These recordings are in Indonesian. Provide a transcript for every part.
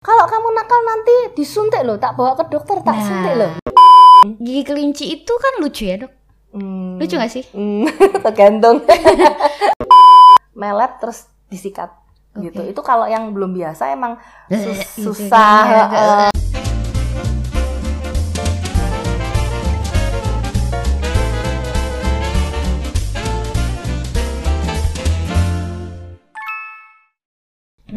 Kalau kamu nakal nanti disuntik loh, tak bawa ke dokter, tak Nah. suntik loh. Gigi kelinci itu kan lucu ya dok? Hmm. Lucu gak sih? Hmm, tergantung. Melet terus disikat gitu. Oke. Itu kalau yang belum biasa emang sus- Gitu, susah. kayaknya agak-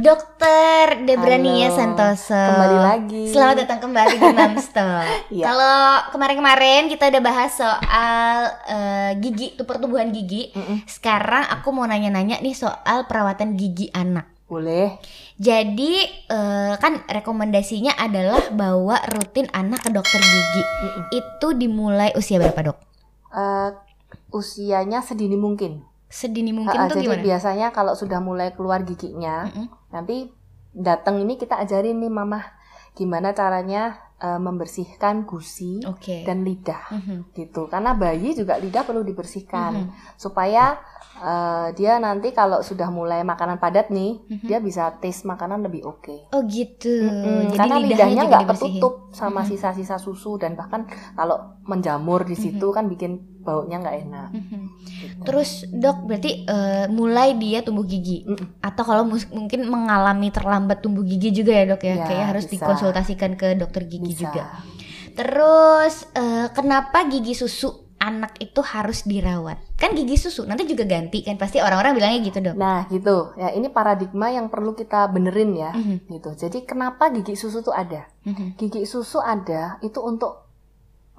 Dokter Debrania Halo. Santoso. Kembali lagi. Selamat datang kembali di Namstop. Iya. Kalau kemarin-kemarin kita udah bahas soal eh, gigi, tuh pertumbuhan gigi. Mm-mm. Sekarang aku mau nanya-nanya nih soal perawatan gigi anak. Boleh. Jadi eh, kan rekomendasinya adalah bawa rutin anak ke dokter gigi. Mm-mm. Itu dimulai usia berapa dok? Eh, usianya sedini mungkin. Sedini mungkin ah, tuh jadi gimana? biasanya kalau sudah mulai keluar giginya, Mm-mm. Nanti datang ini kita ajarin nih mama gimana caranya eh, membersihkan gusi Oke. dan lidah Mhm. gitu. Karena bayi juga lidah perlu dibersihkan Mhm. supaya eh, dia nanti kalau sudah mulai makanan padat nih, Mhm. dia bisa taste makanan lebih oke. Oh gitu. Mm-mm, Jadi karena lidahnya, nggak ketutup sama Mhm. sisa-sisa susu dan bahkan kalau menjamur di situ kan bikin baunya nggak enak. Mhm. gitu. Terus dok berarti eh, mulai dia tumbuh gigi Mm-mm. atau kalau mus- mungkin mengalami terlambat tumbuh gigi juga ya dok ya, Ya, kayak harus bisa. dikonsultasikan ke dokter gigi bisa. juga. Terus eh, kenapa gigi susu anak itu harus dirawat? Kan gigi susu nanti juga ganti kan pasti orang-orang bilangnya gitu dok. Nah gitu ya ini paradigma yang perlu kita benerin ya Mhm, gitu. Jadi kenapa gigi susu tuh ada? mhm. Gigi susu ada itu untuk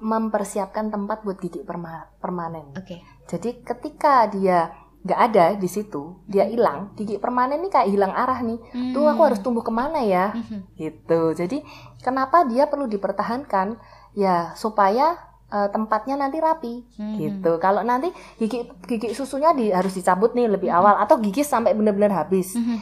mempersiapkan tempat buat gigi perma- permanen. Oke. Jadi ketika dia nggak ada di situ, dia hilang, gigi permanen ini kayak hilang arah nih. Tuh aku harus tumbuh ke mana ya? Mhm. Gitu. Jadi kenapa dia perlu dipertahankan? Ya supaya eh, tempatnya nanti rapi. Mhm. Gitu. Kalau nanti gigi gigi susunya di, harus dicabut nih lebih Hmm. awal atau gigi sampai benar-benar habis. Mhm.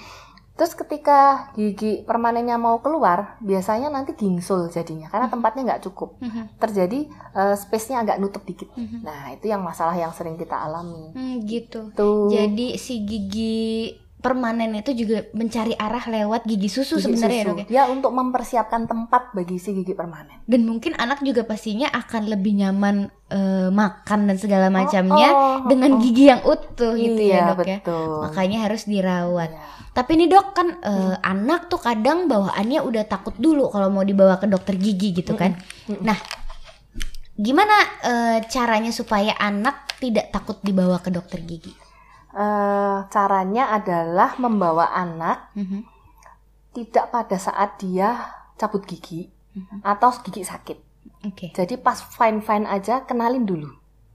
Terus ketika gigi permanennya mau keluar, biasanya nanti gingsul jadinya karena tempatnya nggak cukup. Mhm. Terjadi eh, space-nya agak nutup dikit. Mhm. Nah, itu yang masalah yang sering kita alami. Hmm, gitu. Tuh. Jadi si gigi permanen itu juga mencari arah lewat gigi susu gigi sebenarnya ya dok ya. Ya untuk mempersiapkan tempat bagi si gigi permanen. Dan mungkin anak juga pastinya akan lebih nyaman eh, makan dan segala macamnya Oh, oh, dengan oh. gigi yang utuh gitu iya, ya dok ya. betul. Makanya harus dirawat. Iya. Tapi nih dok kan eh, anak tuh kadang bawaannya udah takut dulu kalau mau dibawa ke dokter gigi gitu kan. Mm-mm. Nah, gimana eh, caranya supaya anak tidak takut dibawa ke dokter gigi? Eh, caranya adalah membawa anak Mhm. tidak pada saat dia cabut gigi Mhm. atau gigi sakit. Oke, Jadi pas fine fine aja kenalin dulu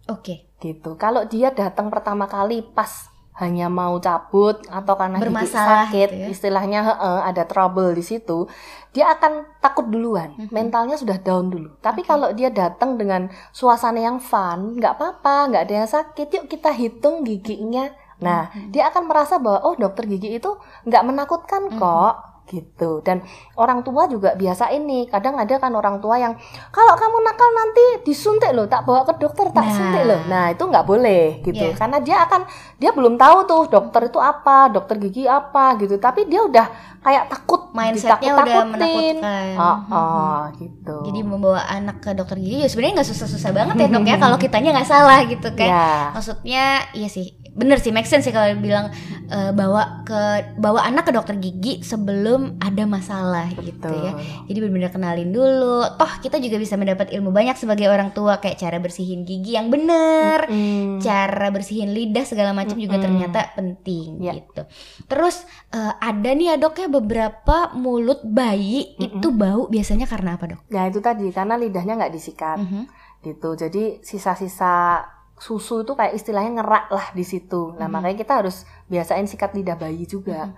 oke. gitu. Kalau dia datang pertama kali pas hanya mau cabut atau karena gigi Bermasalah sakit, gitu ya. istilahnya ada trouble di situ, dia akan takut duluan, Mhm. mentalnya sudah down dulu. Tapi Oke. kalau dia datang dengan suasana yang fun, nggak apa-apa, nggak ada yang sakit, yuk kita hitung giginya. Nah, Mhm. dia akan merasa bahwa oh dokter gigi itu nggak menakutkan kok gitu dan orang tua juga biasa ini kadang ada kan orang tua yang kalau kamu nakal nanti disuntik loh tak bawa ke dokter tak Nah. suntik loh nah itu nggak boleh gitu Iya. karena dia akan dia belum tahu tuh dokter itu apa dokter gigi apa gitu tapi dia udah kayak takut Mindsetnya udah menakutkan. oh, oh, gitu Jadi membawa anak ke dokter gigi ya sebenarnya nggak susah-susah banget ya dok ya kalau kitanya nggak salah gitu kan. ya Maksudnya iya sih bener sih make sense sih kalau bilang eh, bawa ke bawa anak ke dokter gigi sebelum ada masalah gitu betul ya. Jadi benar-benar kenalin dulu. Toh kita juga bisa mendapat ilmu banyak sebagai orang tua kayak cara bersihin gigi yang bener, Mm. cara bersihin lidah segala macam juga Mm-mm. ternyata penting Ya. gitu. Terus eh, ada nih ya dok ya beberapa mulut bayi Mm-mm. itu bau biasanya karena apa dok? Nah itu tadi karena lidahnya nggak disikat Mhm. gitu. Jadi sisa-sisa susu itu kayak istilahnya ngerak lah di situ. Nah Mhm. makanya kita harus biasain sikat lidah bayi juga.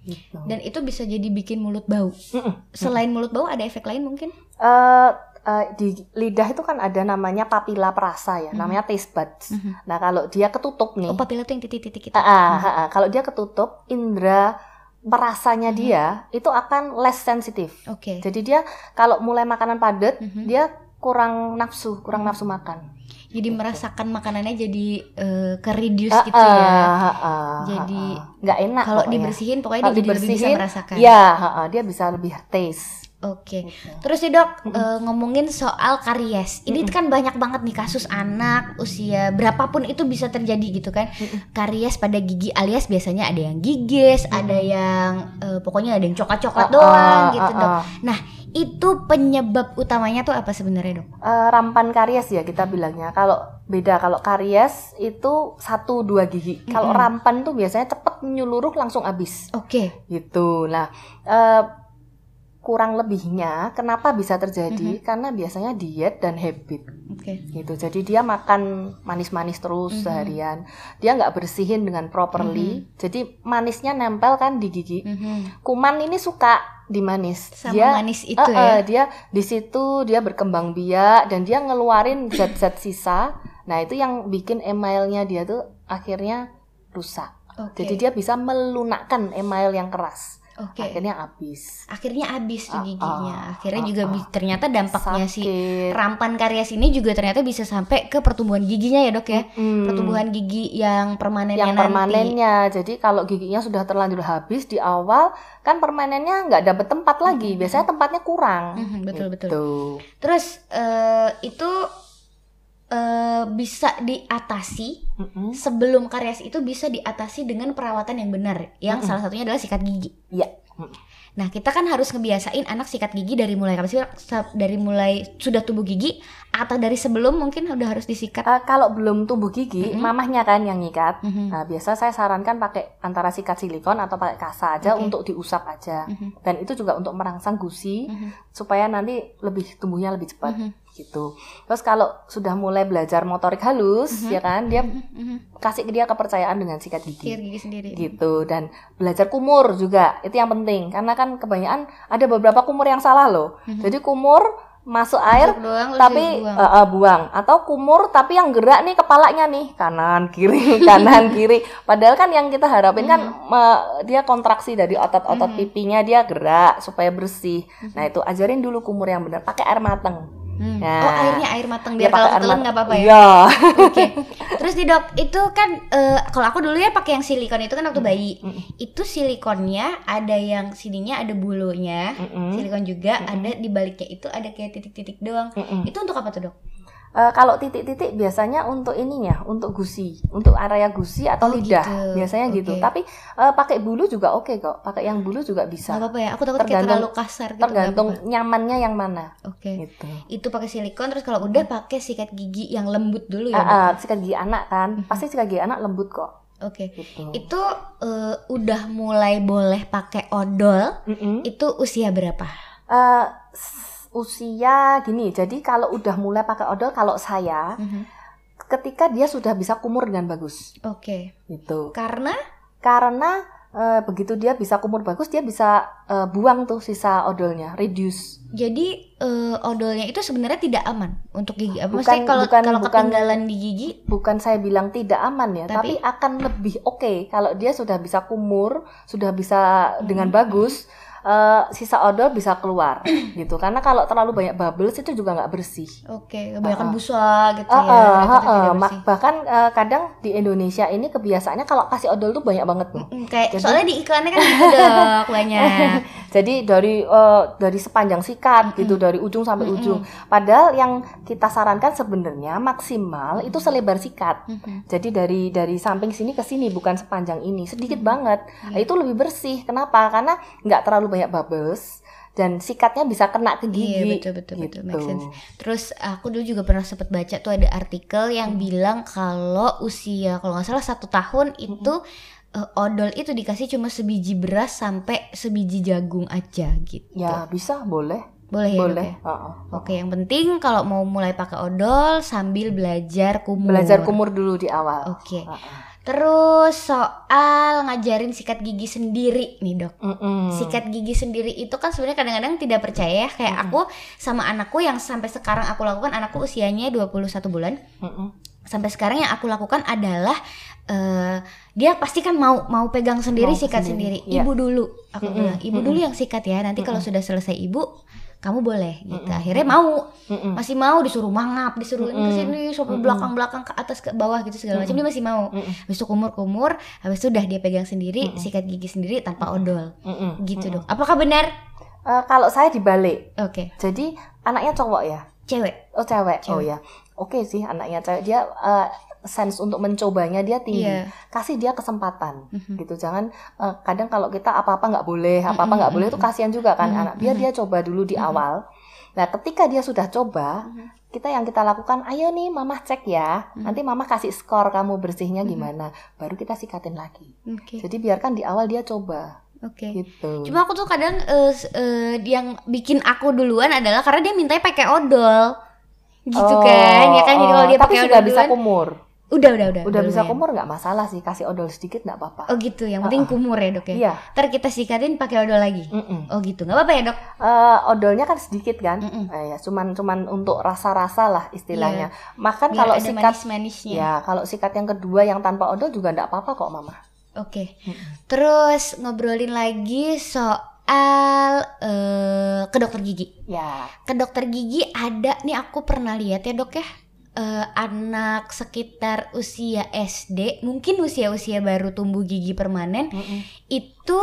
Gitu. Dan itu bisa jadi bikin mulut bau. Mm-mm. Selain mulut bau ada efek lain mungkin? Eh, eh, di lidah itu kan ada namanya papila perasa ya, Mhm. namanya taste buds. Mhm. Nah kalau dia ketutup nih, Oh papila tuh yang titik-titik itu. ah, ah, ah, ah, kalau dia ketutup, indera perasanya Mhm. dia itu akan less sensitif. Oke. Jadi dia kalau mulai makanan padat, Mhm. dia kurang nafsu, kurang Mhm. nafsu makan. Jadi merasakan makanannya jadi eh, ke reduce Ah, gitu ya. ah, ah, ah, Jadi, ah, nggak enak Kalau dibersihin pokoknya Kalau dia jadi lebih bisa dibersihin, merasakan. ya ah, ah, dia bisa lebih taste Oke. gitu. Terus nih dok, eh, ngomongin soal karies. Ini kan banyak banget nih kasus anak usia berapapun itu bisa terjadi gitu kan. Karies pada gigi alias biasanya ada yang gigis, ada yang eh, pokoknya ada yang coklat-coklat Ah, doang ah, gitu ah, dok. ah. Nah itu penyebab utamanya tuh apa sebenarnya dok? Eh, rampan karies ya kita bilangnya. Kalau beda kalau karies itu satu dua gigi. Kalau Mm-mm. rampan tuh biasanya cepet menyeluruh langsung habis Oke. gitu. Nah eh, kurang lebihnya kenapa bisa terjadi? Karena biasanya diet dan habit Oke. gitu. Jadi dia makan manis-manis terus Mhm. seharian. Dia nggak bersihin dengan properly. Jadi manisnya nempel kan di gigi. Mhm. Kuman ini suka di manis. Sama dia manis itu Eh, ya. eh, dia di situ dia berkembang biak dan dia ngeluarin zat-zat sisa. Nah, itu yang bikin emailnya dia tuh akhirnya rusak. Oke. Jadi dia bisa melunakkan email yang keras. Oke. Akhirnya habis. Akhirnya habis tuh Ah, giginya. ah, Akhirnya ah, juga bi- ternyata dampaknya si Sakit. rampan karies ini juga ternyata bisa sampai ke pertumbuhan giginya ya dok ya. Mm. Pertumbuhan gigi yang permanennya yang nanti. permanennya. Jadi kalau giginya sudah terlanjur habis di awal kan permanennya nggak dapet tempat lagi. Biasanya tempatnya kurang. Mhm, betul betul. Gitu. Terus eh, itu eh, bisa diatasi Mm-mm. sebelum karies itu bisa diatasi dengan perawatan yang benar. Yang Mm-mm. salah satunya adalah sikat gigi. Iya. Nah kita kan harus ngebiasain anak sikat gigi dari mulai kapan sih? Dari mulai sudah tumbuh gigi atau dari sebelum mungkin udah harus disikat. Eh, kalau belum tumbuh gigi, Mm-mm. mamahnya kan yang nyikat. Mhm. Nah, biasa saya sarankan pakai antara sikat silikon atau pakai kasa aja Oke. untuk diusap aja. Mhm. Dan itu juga untuk merangsang gusi Mhm. supaya nanti lebih tumbuhnya lebih cepat Mhm. Gitu. Terus kalau sudah mulai belajar motorik halus, Mhm. ya kan, dia Mhm. Mhm. kasih ke dia kepercayaan dengan sikat Sikat gigi. gigi sendiri. Gitu dan belajar kumur juga itu yang penting karena kan kebanyakan ada beberapa kumur yang salah loh. Mhm. Jadi kumur masuk air Masuk doang, tapi dibuang. eh, eh, buang atau kumur tapi yang gerak nih kepalanya nih kanan kiri kanan kiri padahal kan yang kita harapin kan me- dia kontraksi dari otot-otot Mhm. pipinya dia gerak supaya bersih Mhm. nah itu ajarin dulu kumur yang benar pakai air mateng Hmm. Nah. oh airnya air matang biar Dia kalau ketelan nggak apa-apa ya. iya Oke. Terus di dok itu kan eh, kalau aku dulu ya pakai yang silikon itu kan waktu bayi. Mm-mm. Itu silikonnya ada yang sininya ada bulunya. Mm-mm. Silikon juga ada di baliknya itu ada kayak titik-titik doang. Itu untuk apa tuh dok? Eh, kalau titik-titik biasanya untuk ininya, untuk gusi, untuk area gusi atau Oh, lidah, gitu. biasanya gitu. Oke. Tapi eh, pakai bulu juga oke kok, pakai yang bulu juga bisa. Gak apa-apa ya. Aku takut kayak Tergantung- terlalu kasar gitu. Tergantung apa-apa. nyamannya yang mana, Oke. gitu. Itu pakai silikon terus kalau udah pakai sikat gigi yang lembut dulu ya. Dok? ah, sikat gigi anak kan, Mhm. pasti sikat gigi anak lembut kok, Oke. gitu. Itu eh, udah mulai boleh pakai odol. Mm-mm. Itu usia berapa? S- usia gini, jadi kalau udah mulai pakai odol, kalau saya, Mhm. ketika dia sudah bisa kumur dengan bagus, Oke. gitu. Karena Karena eh, begitu dia bisa kumur bagus, dia bisa eh, buang tuh sisa odolnya, reduce. Jadi eh, odolnya itu sebenarnya tidak aman untuk gigi. Apa Bukan- kalau bukan- kalau bukan- ketinggalan di gigi? bukan saya bilang tidak aman ya, Tapi- tapi, akan lebih oke kalau dia sudah bisa kumur, sudah bisa dengan Hmm. bagus, eh, sisa odol bisa keluar gitu. Karena kalau terlalu banyak bubbles itu juga nggak bersih. Oke, kebanyakan Ah, ah. busa gitu Ah, ya. itu ah. Ma- bersih. bahkan eh, kadang di Indonesia ini kebiasaannya kalau kasih odol tuh banyak banget tuh. Mm, kayak Jadi- soalnya di iklannya kan gitu dok banyak. Jadi dari eh, dari sepanjang sikat gitu dari ujung sampai Mm-mm. ujung. Padahal yang kita sarankan sebenarnya maksimal itu selebar sikat. Mhm. Jadi dari dari samping sini ke sini bukan sepanjang ini, sedikit banget. Iya. Itu lebih bersih. Kenapa? Karena nggak terlalu banyak bubbles dan sikatnya bisa kena ke gigi. Iya betul betul betul make gitu. sense. Terus aku dulu juga pernah sempat baca tuh ada artikel yang Hmm. bilang kalau usia kalau nggak salah satu tahun Hmm. itu eh, odol itu dikasih cuma sebiji beras sampai sebiji jagung aja gitu. Ya bisa, boleh, Boleh ya boleh. ya? Heeh. Oke, yang penting kalau mau mulai pakai odol sambil belajar kumur. Belajar kumur dulu di awal. Oke. Heeh. Terus soal ngajarin sikat gigi sendiri nih dok. Mm-mm. Sikat gigi sendiri itu kan sebenarnya kadang-kadang tidak percaya ya. Kayak Mm-mm. aku sama anakku yang sampai sekarang aku lakukan anakku usianya 21 bulan. Mm-mm. Sampai sekarang yang aku lakukan adalah eh dia pasti kan mau mau pegang sendiri Mau sikat sendiri, sendiri. iya. Ibu dulu aku Mm-mm, bilang, ibu mm-mm. dulu yang sikat ya. Nanti kalau sudah selesai ibu kamu boleh gitu. Mm-mm, Akhirnya mau Mm-mm. masih mau disuruh mangap, disuruh ini ke Mm-mm. sini sampai Mm-mm. belakang-belakang ke atas ke bawah gitu segala macam dia masih mau. Mm-mm. Habis itu kumur-kumur, habis itu udah dia pegang sendiri, Mm-mm. sikat gigi sendiri tanpa odol. Mm-mm. Gitu Mm-mm. dong. Apakah benar? Eh, kalau saya dibalik, Oke. jadi anaknya cowok ya? Cewek. Oh cewek. Oh Cewek. ya. Oke sih anaknya cewek. Dia eh, sense untuk mencobanya dia tinggi. Iya. Kasih dia kesempatan. Mhm. gitu jangan eh, kadang kalau kita apa apa nggak boleh apa apa Mm-mm, nggak boleh itu mm-mm. kasihan juga kan Mm-mm, anak biar dia coba dulu di awal nah ketika dia sudah coba Mhm. kita yang kita lakukan ayo nih mama cek ya Mhm. nanti mama kasih skor kamu bersihnya Mhm. gimana baru kita sikatin lagi Oke. jadi biarkan di awal dia coba Oke. gitu Cuma aku tuh kadang s- eh, yang bikin aku duluan adalah karena dia mintanya pakai odol. Gitu Oh, kan? Ya kan jadi kalau oh, dia tapi pakai odol bisa duluan, kumur udah udah udah. udah bisa kumur nggak masalah sih kasih odol sedikit nggak apa-apa Oh gitu, yang penting kumur ya dok ya. iya Ntar kita sikatin pakai odol lagi. mm-mm. Oh gitu, nggak apa-apa ya dok? Eh, odolnya kan sedikit kan Mm-mm. Eh, ya cuman cuman untuk rasa-rasa lah istilahnya makan Biar kalau sikat manis-manisnya. Ya, kalau sikat yang kedua yang tanpa odol juga enggak apa-apa kok, Mama. Oke. Terus ngobrolin lagi soal eh, ke dokter gigi. Ya. Ke dokter gigi ada nih aku pernah lihat ya dok ya. eh, anak sekitar usia SD, mungkin usia-usia baru tumbuh gigi permanen, itu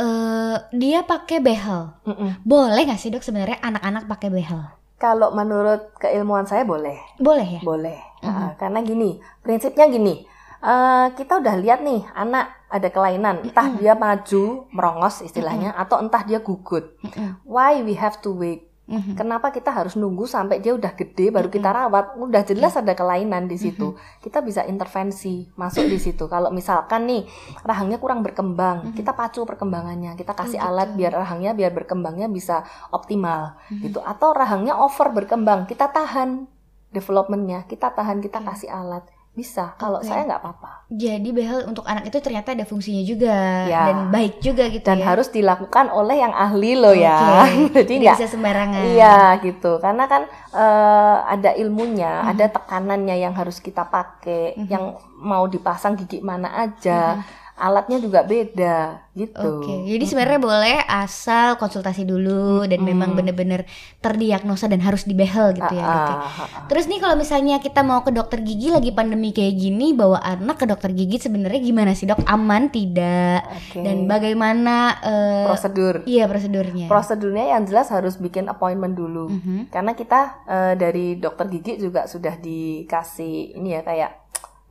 eh dia pakai behel. Mm-mm. Boleh nggak sih dok sebenarnya anak-anak pakai behel? Kalau menurut keilmuan saya boleh, Boleh ya? boleh. Mhm. Ah, karena gini, prinsipnya gini. Eh, kita udah lihat nih anak ada kelainan, entah dia maju merongos istilahnya atau entah dia gugut. Why we have to wait? Mhm. Kenapa kita harus nunggu sampai dia udah gede baru kita rawat? Udah jelas ada kelainan di situ. Kita bisa intervensi masuk di situ. Kalau misalkan nih rahangnya kurang berkembang, kita pacu perkembangannya. Kita kasih Oh, gitu. alat biar rahangnya biar berkembangnya bisa optimal Mhm. gitu. Atau rahangnya over berkembang, kita tahan developmentnya, kita tahan, kita Oke. kasih alat. Bisa. Kalau Oke. saya nggak apa-apa. Jadi behel untuk anak itu ternyata ada fungsinya juga Ya. dan baik juga gitu Dan ya. harus dilakukan oleh yang ahli loh ya. Oke. Jadi nggak bisa sembarangan. Iya gitu, karena kan eh, ada ilmunya, Mhm. ada tekanannya yang harus kita pakai, Mhm. yang mau dipasang gigi mana aja, alatnya juga beda gitu. Oke, jadi sebenarnya boleh asal konsultasi dulu dan Mm-mm. memang benar-benar terdiagnosa dan harus dibehel gitu ya. Ah, dok ya. ah, ah, ah. Terus nih kalau misalnya kita mau ke dokter gigi lagi pandemi kayak gini, bawa anak ke dokter gigi sebenarnya gimana sih dok? Aman tidak? Oke. Dan bagaimana? eh, prosedur, iya prosedurnya. prosedurnya yang jelas harus bikin appointment dulu, Mhm. karena kita eh, dari dokter gigi juga sudah dikasih ini ya kayak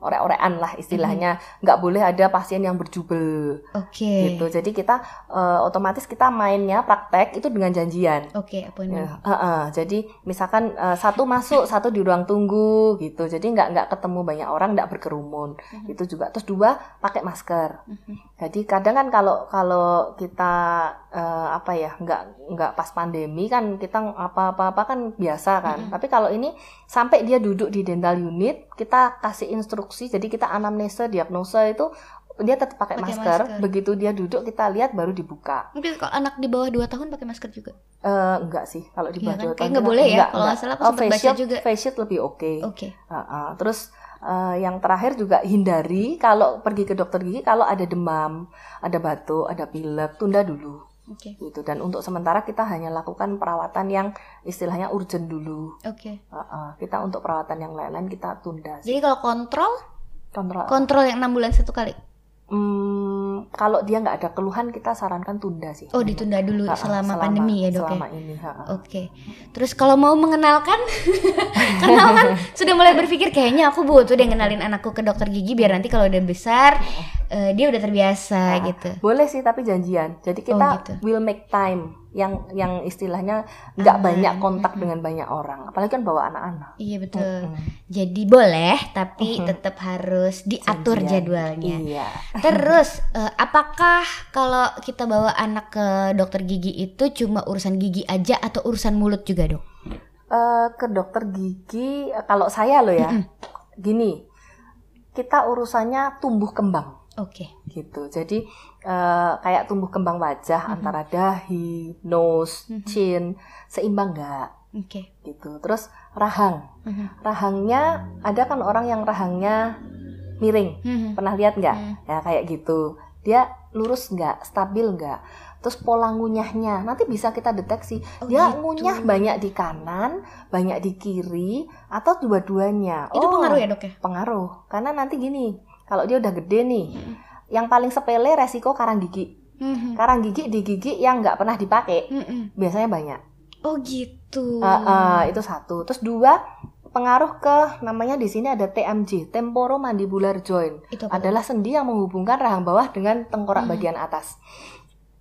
orek-orekan lah istilahnya, nggak boleh ada pasien yang berjubel Oke. gitu. Jadi kita eh, otomatis kita mainnya praktek itu dengan janjian. Oke, appointment. Ya, heeh. jadi misalkan eh, satu masuk, satu di ruang tunggu gitu. Jadi nggak nggak ketemu banyak orang, nggak berkerumun. Mhm. Itu juga. Terus dua pakai masker. Mhm. Jadi kadang kan kalau kalau kita eh, apa ya nggak nggak pas pandemi kan kita apa-apa kan biasa kan. Mhm. Tapi kalau ini sampai dia duduk di dental unit, kita kasih instruksi. Jadi kita anamnesa, diagnosa itu dia tetap pakai Pakai masker. masker. Begitu dia duduk kita lihat baru dibuka. Mungkin kalau anak di bawah 2 tahun pakai masker juga. Eh, enggak sih kalau di Iya bawah kan? dua Kayak tahun nggak boleh ya? enggak, Kalau nggak salah aku Oh, sempat baca juga. face shield lebih oke. Oke. Uh-uh. Terus uh, yang terakhir juga hindari kalau pergi ke dokter gigi kalau ada demam, ada batuk, ada pilek, tunda dulu Oke. gitu. Dan untuk sementara kita hanya lakukan perawatan yang istilahnya urgent dulu. Oke. Uh-uh. Kita untuk perawatan yang lain-lain kita tunda. sih. Jadi kalau kontrol, Kontrol. kontrol yang 6 bulan satu kali. Hmm, kalau dia nggak ada keluhan kita sarankan tunda sih. Oh, ditunda dulu Ha-ha, selama, pandemi ya, Dok ya. Selama ini. ha-ha. Oke. Terus kalau mau mengenalkan, karena kan sudah mulai berpikir kayaknya aku butuh deh ngenalin anakku ke dokter gigi biar nanti kalau udah besar eh, dia udah terbiasa Ah, gitu. Boleh sih tapi janjian. Jadi Oh, kita gitu. will make time yang yang istilahnya nggak banyak kontak dengan banyak orang. Apalagi kan bawa anak-anak. Iya betul. Mm-mm. Jadi boleh, tapi Mhm. tetap harus diatur Janjian. jadwalnya. Iya. Terus, eh, apakah kalau kita bawa anak ke dokter gigi itu cuma urusan gigi aja atau urusan mulut juga dok? Eh, ke dokter gigi kalau saya loh ya. Mm-mm. Gini. Kita urusannya tumbuh kembang. Oke. gitu. Jadi eh, kayak tumbuh kembang wajah Mhm. antara dahi, nose, Mhm. chin seimbang nggak Oke. gitu. Terus rahang, Mhm. rahangnya ada kan orang yang rahangnya miring, Mhm. pernah lihat nggak? Mhm. Ya kayak gitu. Dia lurus nggak, stabil nggak. Terus pola ngunyahnya nanti bisa kita deteksi. Oh, Dia gitu. ngunyah banyak di kanan, banyak di kiri, atau dua-duanya. Itu Oh, pengaruh ya dok ya? pengaruh karena nanti gini kalau dia udah gede nih Mhm. yang paling sepele resiko karang gigi Mhm. karang gigi di gigi yang nggak pernah dipakai Mhm. biasanya banyak Oh gitu. Eh, eh, itu satu terus dua pengaruh ke namanya di sini ada TMJ temporomandibular joint Itu apa? adalah sendi yang menghubungkan rahang bawah dengan tengkorak Mhm. bagian atas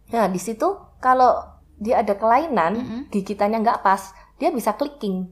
nah di situ kalau dia ada kelainan Mhm. gigitannya nggak pas dia bisa clicking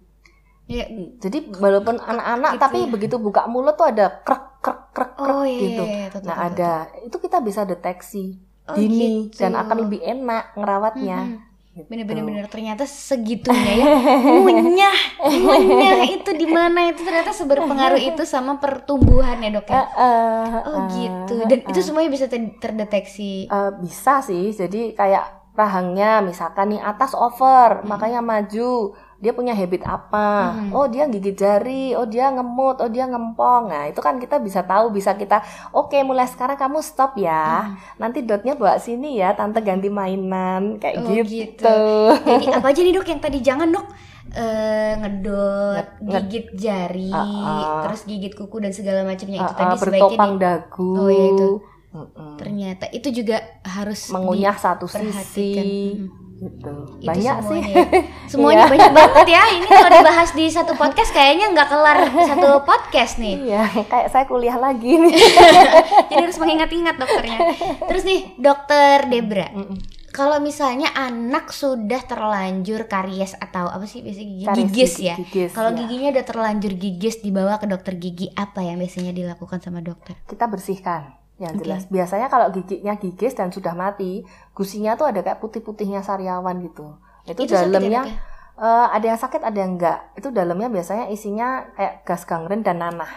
Ya, jadi walaupun anak-anak gitu tapi ya. begitu buka mulut tuh ada krek krek krek krek Oh iya, gitu iya, iya, Nah tuh. ada itu kita bisa deteksi Oh, dini gitu. dan akan lebih enak ngerawatnya. Mhm. Gitu. Bener-bener ternyata segitunya ya ngunyah ngunyah itu di mana itu ternyata seberpengaruh itu sama pertumbuhan ya dok ya eh, oh eh, gitu dan eh, itu semuanya bisa ter- terdeteksi eh, bisa sih. Jadi kayak rahangnya misalkan nih atas over, makanya maju. Dia punya habit apa? Mhm. Oh dia gigit jari, oh dia ngemut, oh dia ngempong. Nah itu kan kita bisa tahu, bisa kita, oke mulai sekarang kamu stop ya. Mhm. Nanti dotnya bawa sini ya, tante ganti mainan kayak Oh, gitu. gitu. jadi apa aja nih dok yang tadi jangan dok Eh, ngedot Nged- nged- gigit jari Ah, ah. terus gigit kuku dan segala macamnya itu Ah, tadi sebaiknya di- dagu. Oh, iya, itu. Mm-mm. ternyata itu juga harus mengunyah satu sisi Mhm. Gitu. Itu Banyak sih. semuanya ya. Semuanya Iya. banyak banget ya. Ini kalau dibahas di satu podcast kayaknya nggak kelar satu podcast nih. Iya, kayak saya kuliah lagi nih. Jadi harus mengingat-ingat dokternya. Terus nih, dokter Debra. Mm-mm. Kalau misalnya anak sudah terlanjur karies atau apa sih biasanya gigi? Karies gigis gigi- ya. gigis, Kalau ya. giginya udah terlanjur gigis dibawa ke dokter gigi, apa yang biasanya dilakukan sama dokter? Kita bersihkan yang jelas. Biasanya kalau giginya gigis dan sudah mati, gusinya tuh ada kayak putih-putihnya sariawan gitu. Itu, ya, dalamnya ya? eh, ada yang sakit, ada yang enggak. Itu dalamnya biasanya isinya kayak gas gangren dan nanah.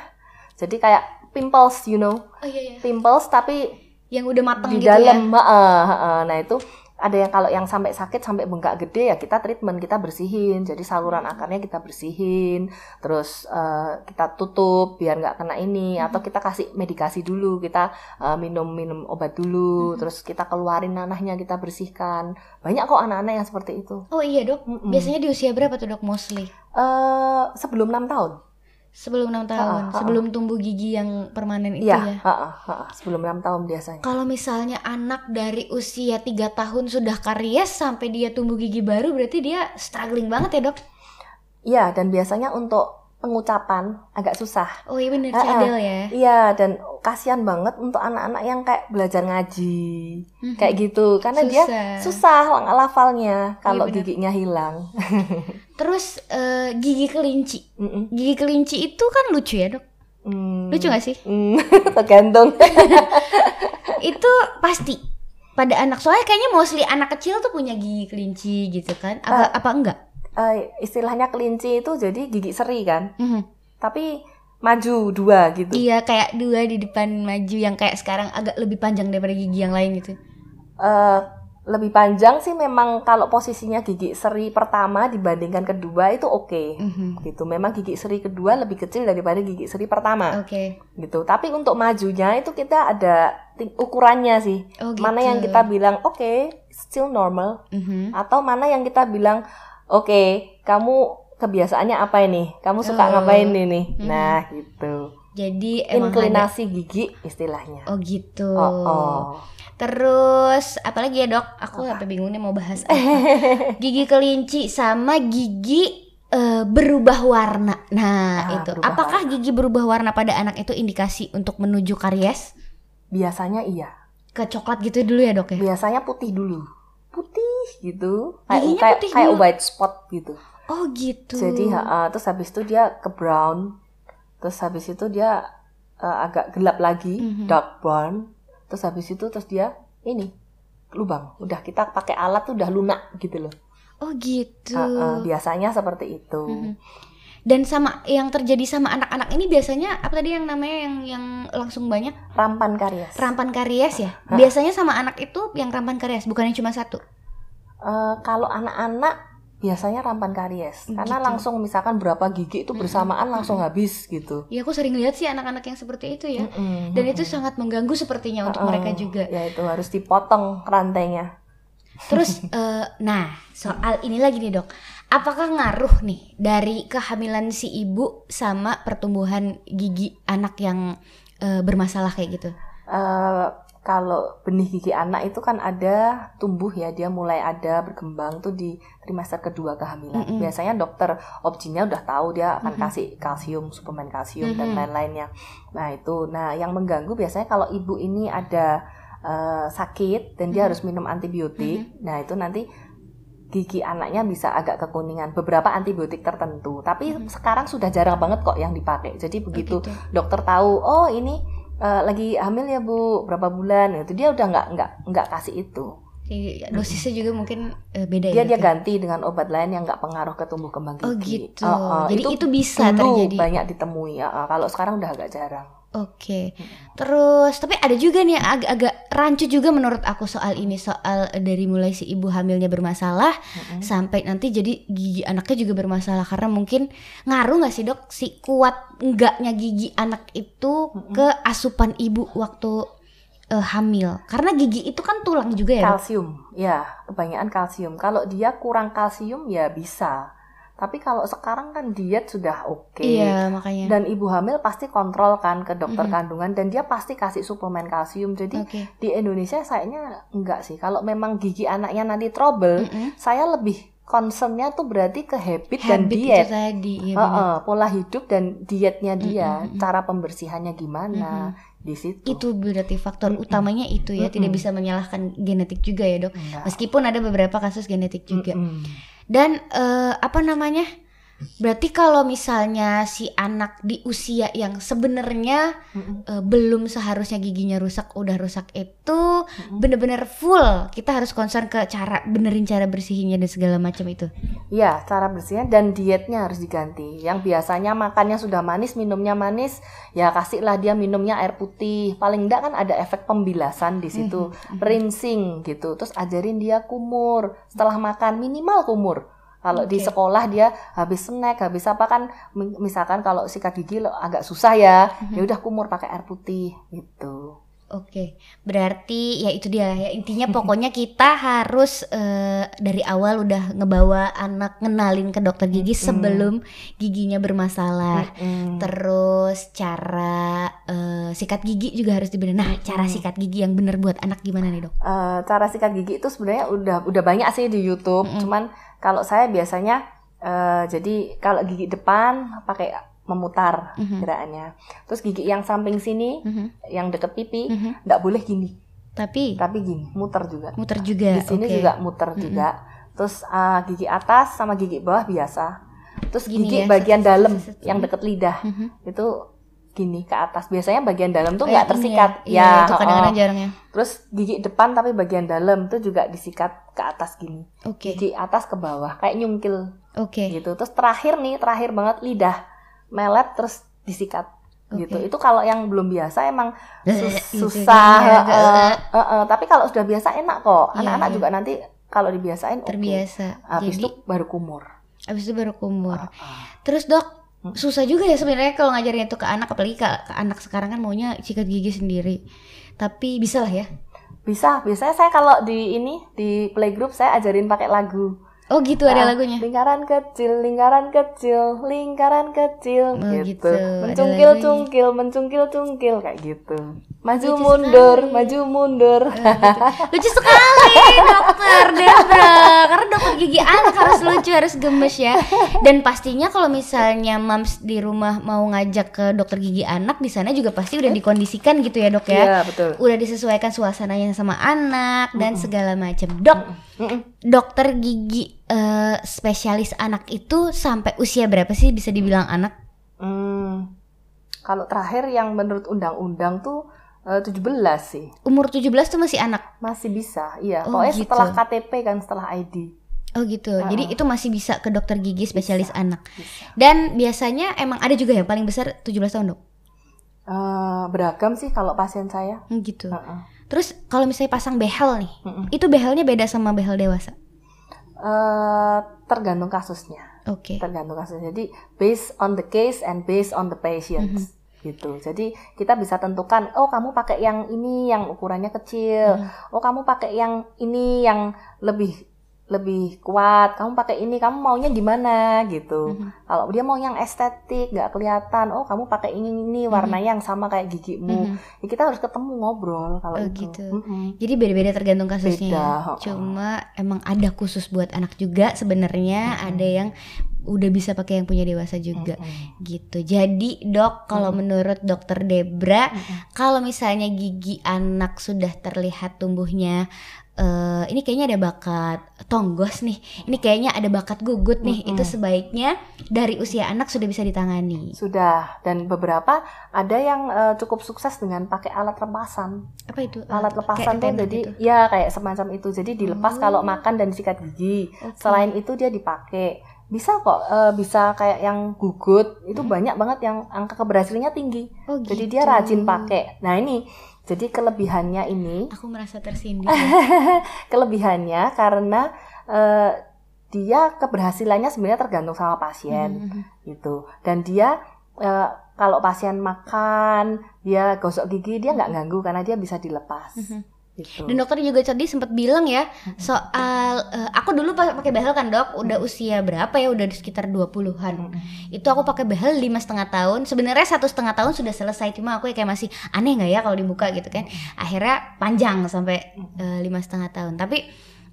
Jadi kayak pimples, you know, Oh iya iya. pimples tapi Yang udah matang di gitu dalam ya. heeh, heeh. nah itu ada yang kalau yang sampai sakit sampai bengkak gede ya kita treatment kita bersihin jadi saluran Hmm. akarnya kita bersihin terus eh, kita tutup biar nggak kena ini Hmm. atau kita kasih medikasi dulu kita eh, minum minum obat dulu Hmm. terus kita keluarin nanahnya kita bersihkan banyak kok anak-anak yang seperti itu Oh iya dok. Mm-mm. Biasanya di usia berapa tuh dok mostly? eh sebelum enam tahun Sebelum enam tahun, Ha, ha, ha. sebelum tumbuh gigi yang permanen itu iya ya. heeh, heeh, sebelum enam tahun biasanya Kalau misalnya anak dari usia 3 tahun sudah karies sampai dia tumbuh gigi baru berarti dia struggling banget ya dok? iya dan biasanya untuk pengucapan agak susah Oh iya bener cadel ya. Iya, dan kasihan banget untuk anak-anak yang kayak belajar ngaji, Mhm. kayak gitu, karena dia Susah. susah lang- lafalnya kalau Iya, giginya hilang. Terus eh, gigi kelinci. Mm-mm. Gigi kelinci itu kan lucu ya dok? Hmm. Lucu gak sih? Hmm, tergantung. itu pasti pada anak soalnya kayaknya mostly anak kecil tuh punya gigi kelinci gitu kan? Apa apa enggak? Eh, istilahnya kelinci itu jadi gigi seri kan, Mhm. tapi maju dua gitu. Iya kayak dua di depan maju yang kayak sekarang agak lebih panjang daripada gigi yang lain gitu. Eh, lebih panjang sih memang kalau posisinya gigi seri pertama dibandingkan kedua itu oke. Mhm. Gitu. Memang gigi seri kedua lebih kecil daripada gigi seri pertama. Oke. gitu. Tapi untuk majunya itu kita ada ukurannya sih. Oh gitu. Mana yang kita bilang oke, still normal Mhm. atau mana yang kita bilang oke, kamu kebiasaannya apa ini? Kamu suka Oh. ngapain ini? Mhm. Nah, gitu. Jadi emang ada- Inklinasi gigi istilahnya. Oh gitu. Oh, oh. Terus apalagi ya dok? Aku sampai bingung nih mau bahas apa. gigi kelinci sama gigi eh, berubah warna. Nah Ah, itu. Apakah gigi berubah warna pada anak itu indikasi untuk menuju karies? Biasanya iya. Ke coklat gitu dulu ya dok ya? Biasanya putih dulu. Putih gitu. Kayak Giginya kayak, kayak white spot gitu. Oh gitu. Jadi ha, terus habis itu dia ke brown. Terus habis itu dia eh, agak gelap lagi, Mhm. dark brown. Terus habis itu terus dia ini lubang. Udah kita pakai alat tuh udah lunak gitu loh. Oh gitu. Ha, ha, biasanya seperti itu. Mhm. Dan sama yang terjadi sama anak-anak ini biasanya apa tadi yang namanya yang yang langsung banyak Rampan karies. rampan karies ya. Hah? Biasanya sama anak itu yang rampan karies, bukannya cuma satu. Eh, kalau anak-anak biasanya rampan karies karena Gitu. langsung misalkan berapa gigi itu bersamaan langsung habis gitu. Ya aku sering lihat sih anak-anak yang seperti itu ya. Mm-mm, Dan itu sangat mengganggu sepertinya untuk mereka juga. Ya itu harus dipotong rantainya. Terus, eh, nah soal ini lagi nih dok, apakah ngaruh nih dari kehamilan si ibu sama pertumbuhan gigi anak yang eh, bermasalah kayak gitu? Eh, kalau benih gigi anak itu kan ada tumbuh ya dia mulai ada berkembang tuh di trimester kedua kehamilan. Mm-mm. Biasanya dokter obstinnya udah tahu dia akan Mm-mm. kasih kalsium, suplemen kalsium dan Mm-mm. lain-lainnya. Nah itu, nah yang mengganggu biasanya kalau ibu ini ada eh, sakit dan dia Mm-mm. harus minum antibiotik. Nah itu nanti gigi anaknya bisa agak kekuningan beberapa antibiotik tertentu. Tapi Mm-mm. sekarang sudah jarang banget kok yang dipakai. Jadi begitu Begitu. dokter tahu oh ini eh, lagi hamil ya bu berapa bulan itu dia udah nggak nggak nggak kasih itu Jadi, dosisnya juga mungkin eh, beda dia ya. dia ya? ganti dengan obat lain yang nggak pengaruh ke tumbuh kembang gigi Oh gitu. Oh, oh, Jadi itu, bisa dulu terjadi. banyak ditemui ya oh, kalau sekarang udah agak jarang Oke. Terus tapi ada juga nih yang agak-agak rancu juga menurut aku soal ini soal dari mulai si ibu hamilnya bermasalah Mm-mm. sampai nanti jadi gigi anaknya juga bermasalah karena mungkin ngaruh nggak sih dok si kuat enggaknya gigi anak itu Mm-mm. ke asupan ibu waktu eh, hamil karena gigi itu kan tulang juga ya dok? kalsium ya kebanyakan kalsium kalau dia kurang kalsium ya bisa tapi kalau sekarang kan diet sudah oke Iya makanya. dan ibu hamil pasti kontrol kan ke dokter Mm-mm. kandungan dan dia pasti kasih suplemen kalsium jadi Oke. di Indonesia sayanya enggak sih kalau memang gigi anaknya nanti trouble Mm-mm. saya lebih concernnya tuh berarti ke habit, dan Habit diet itu tadi. Iya Heeh, benar. pola hidup dan dietnya dia Mm-mm, mm-mm. cara pembersihannya gimana di situ Itu berarti faktor Mm-mm. utamanya itu ya. Tidak Mm-mm. bisa menyalahkan genetik juga ya dok. Enggak. Meskipun ada beberapa kasus genetik juga. Mm-mm. Dan eh, apa namanya? Berarti kalau misalnya si anak di usia yang sebenarnya Mm-mm. eh, belum seharusnya giginya rusak, udah rusak itu Mm-mm. bener-bener full. Kita harus concern ke cara benerin cara bersihinnya dan segala macam itu. Ya, cara bersihnya dan dietnya harus diganti. Yang biasanya makannya sudah manis, minumnya manis, ya kasihlah dia minumnya air putih. Paling enggak kan ada efek pembilasan di situ, Mhm, mhm. rinsing gitu. Terus ajarin dia kumur. Setelah makan minimal kumur. Kalau di Oke. sekolah dia habis snack, habis apa kan mi- misalkan kalau sikat gigi lo agak susah ya, Mhm. ya udah kumur pakai air putih gitu. Oke, berarti ya itu dia ya intinya pokoknya kita harus eh, dari awal udah ngebawa anak ngenalin ke dokter gigi Mm-mm. sebelum giginya bermasalah. Mm-mm. Terus cara eh, sikat gigi juga harus dibenerin. Nah, cara Mm. sikat gigi yang bener buat anak gimana nih dok? Eh, cara sikat gigi itu sebenarnya udah udah banyak sih di YouTube. Mm-mm. Cuman kalau saya biasanya eh, jadi kalau gigi depan pakai memutar Mhm. gerakannya. Terus gigi yang samping sini, Mhm, yang deket pipi, mhm. nggak boleh gini, Tapi tapi gini, muter juga. muter juga. Di sini oke. juga muter Mm-mm. juga. Terus ah, gigi atas sama gigi bawah biasa. Terus Gini gigi ya, bagian dalam yang deket lidah Mhm. itu gini ke atas. Biasanya bagian dalam tuh Kayak nggak ini tersikat. Ya, Iya, itu oh, kadang-kadang oh. ya. Terus gigi depan tapi bagian dalam tuh juga disikat ke atas gini. Oke, Gigi atas ke bawah kayak nyungkil oke. gitu. Terus terakhir nih, terakhir banget lidah melet terus disikat gitu. Oke. Itu kalau yang belum biasa emang sus- Gitu, susah. iya, agak- heeh, heeh. Tapi kalau sudah biasa enak kok. Iya, Anak-anak iya. juga nanti kalau dibiasain. Terbiasa. Habis Jadi itu baru kumur. abis itu baru kumur. Heeh. Terus dok. Susah juga ya sebenarnya kalau ngajarin itu ke anak, apalagi ke, ke anak sekarang kan maunya sikat gigi sendiri. Tapi bisa lah ya. Bisa, biasanya saya kalau di ini di playgroup saya ajarin pakai lagu. Oh gitu ada Ah, lagunya. Lingkaran kecil, lingkaran kecil, lingkaran kecil Oh, gitu. gitu. Ada Mencungkil cungkil, mencungkil cungkil kayak gitu. Maju Lucu mundur, sekali. maju mundur. Lucu sekali dokter Debra Karena dokter harus gemes ya Dan pastinya kalau misalnya mams di rumah mau ngajak ke dokter gigi anak di sana juga pasti udah dikondisikan gitu ya dok ya Iya, betul. Udah disesuaikan suasananya sama anak dan segala macam Dok, Mm-mm. dokter gigi eh, spesialis anak itu sampai usia berapa sih bisa dibilang anak? Hmm, kalau terakhir yang menurut undang-undang tuh eh, 17 sih. Umur 17 tuh masih anak Masih bisa. Iya, Oh, pokoknya gitu. setelah KTP kan, setelah ID. Oh gitu. Jadi itu masih bisa ke dokter gigi spesialis Bisa. anak. Bisa. Dan biasanya emang ada juga yang paling besar 17 tahun, Dok. Eh, beragam sih kalau pasien saya. Hmm, Gitu. Heeh. Terus kalau misalnya pasang behel nih, Mm-mm. itu behelnya beda sama behel dewasa. Eh, tergantung kasusnya. Oke. tergantung kasus. Jadi based on the case and based on the patients gitu. Jadi kita bisa tentukan, oh kamu pakai yang ini yang ukurannya kecil, oh kamu pakai yang ini yang lebih lebih kuat, kamu pakai ini, kamu maunya gimana gitu. Kalau dia mau yang estetik, nggak kelihatan, oh kamu pakai ini ini warna yang sama kayak gigimu. Mhm. Ya, kita harus ketemu ngobrol kalau Oh, itu. gitu. Mm-mm. Jadi beda-beda tergantung kasusnya. Beda, ya. oh. Cuma emang ada khusus buat anak juga sebenarnya, ada yang udah bisa pakai yang punya dewasa juga. Mm-mm. Gitu. Jadi, Dok, kalau menurut Dokter Debra, kalau misalnya gigi anak sudah terlihat tumbuhnya eh ini kayaknya ada bakat tonggos nih. Ini kayaknya ada bakat gugut nih. Itu sebaiknya dari usia anak sudah bisa ditangani. Sudah dan beberapa ada yang eh, cukup sukses dengan pakai alat lepasan. Apa itu? alat lepasan tuh jadi gitu? ya kayak semacam itu jadi dilepas kalau makan dan sikat gigi Oke. selain itu dia dipakai bisa kok eh, bisa kayak yang gugut itu banyak banget yang angka keberhasilannya tinggi Oh, jadi gitu. dia rajin pakai nah ini jadi kelebihannya ini Aku merasa tersindir. kelebihannya karena eh, dia keberhasilannya sebenarnya tergantung sama pasien Mhm. gitu dan dia eh, kalau pasien makan dia gosok gigi dia nggak ganggu karena dia bisa dilepas gitu Dan dokter juga tadi sempat bilang ya soal eh, aku dulu pa- pakai behel kan dok, udah usia berapa ya? Udah di sekitar 20-an. Itu aku pakai behel lima setengah tahun. Sebenarnya satu setengah tahun sudah selesai, cuma aku ya kayak masih aneh nggak ya kalau dibuka gitu kan. Akhirnya panjang sampai eh, lima setengah tahun. Tapi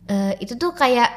eh, itu tuh kayak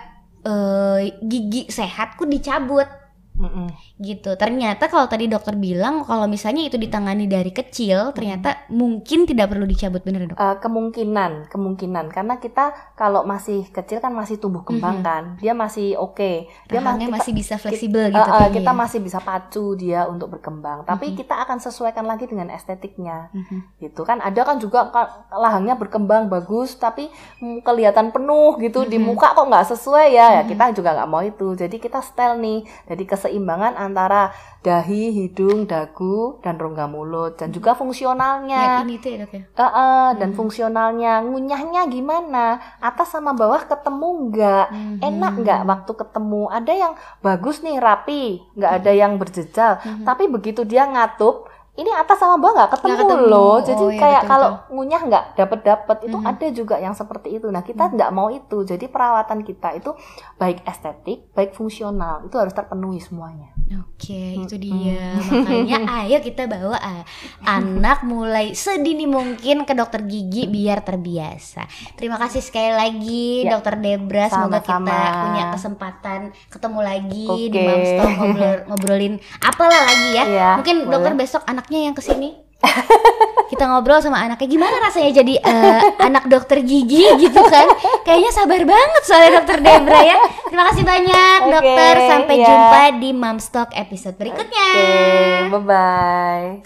eh, gigi sehatku dicabut Mm-mm. gitu. Ternyata kalau tadi dokter bilang kalau misalnya itu ditangani dari kecil, ternyata mungkin tidak perlu dicabut bener dok. Eh, kemungkinan, kemungkinan karena kita kalau masih kecil kan masih tumbuh kembang kan, dia masih oke, dia ma- Rahangnya kita- masih bisa fleksibel kita, gitu kayaknya kita ya. masih bisa pacu dia untuk berkembang, tapi kita akan sesuaikan lagi dengan estetiknya, Mhm. gitu kan. Ada kan juga lahangnya berkembang bagus, tapi mm, kelihatan penuh gitu di muka kok nggak sesuai ya, ya kita juga nggak mau itu. Jadi kita style nih, jadi keseimbangan antara dahi, hidung, dagu, dan rongga mulut, dan juga fungsionalnya. Ini tuh ya ya. Eh, eh, dan fungsionalnya. Ngunyahnya gimana? Atas sama bawah ketemu nggak? Mhm. enak nggak waktu ketemu? Ada yang bagus nih rapi. Nggak ada yang berjejal. Tapi begitu dia ngatup ini atas sama bawah nggak ketemu, ketemu. loh jadi Oh, iya, kayak betul, kalau ngunyah nggak dapet dapet itu Mhm. ada juga yang seperti itu nah kita nggak mau itu jadi perawatan kita itu baik estetik baik fungsional itu harus terpenuhi semuanya Oke, itu dia. Makanya ayo kita bawa ah, anak mulai sedini mungkin ke dokter gigi biar terbiasa. Terima kasih sekali lagi Ya, dokter Debra. Semoga sama-sama. kita punya kesempatan ketemu lagi di Oke. Mamstop ngobrol, ngobrolin apalah lagi ya. Iya, Mungkin boleh. dokter besok anaknya yang ke sini. kita ngobrol sama anaknya gimana rasanya jadi eh, anak dokter gigi gitu kan? Kayaknya sabar banget soalnya dokter Debra ya. Terima kasih banyak Oke, dokter. Sampai iya. jumpa di Mamstock episode berikutnya. Oke bye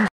bye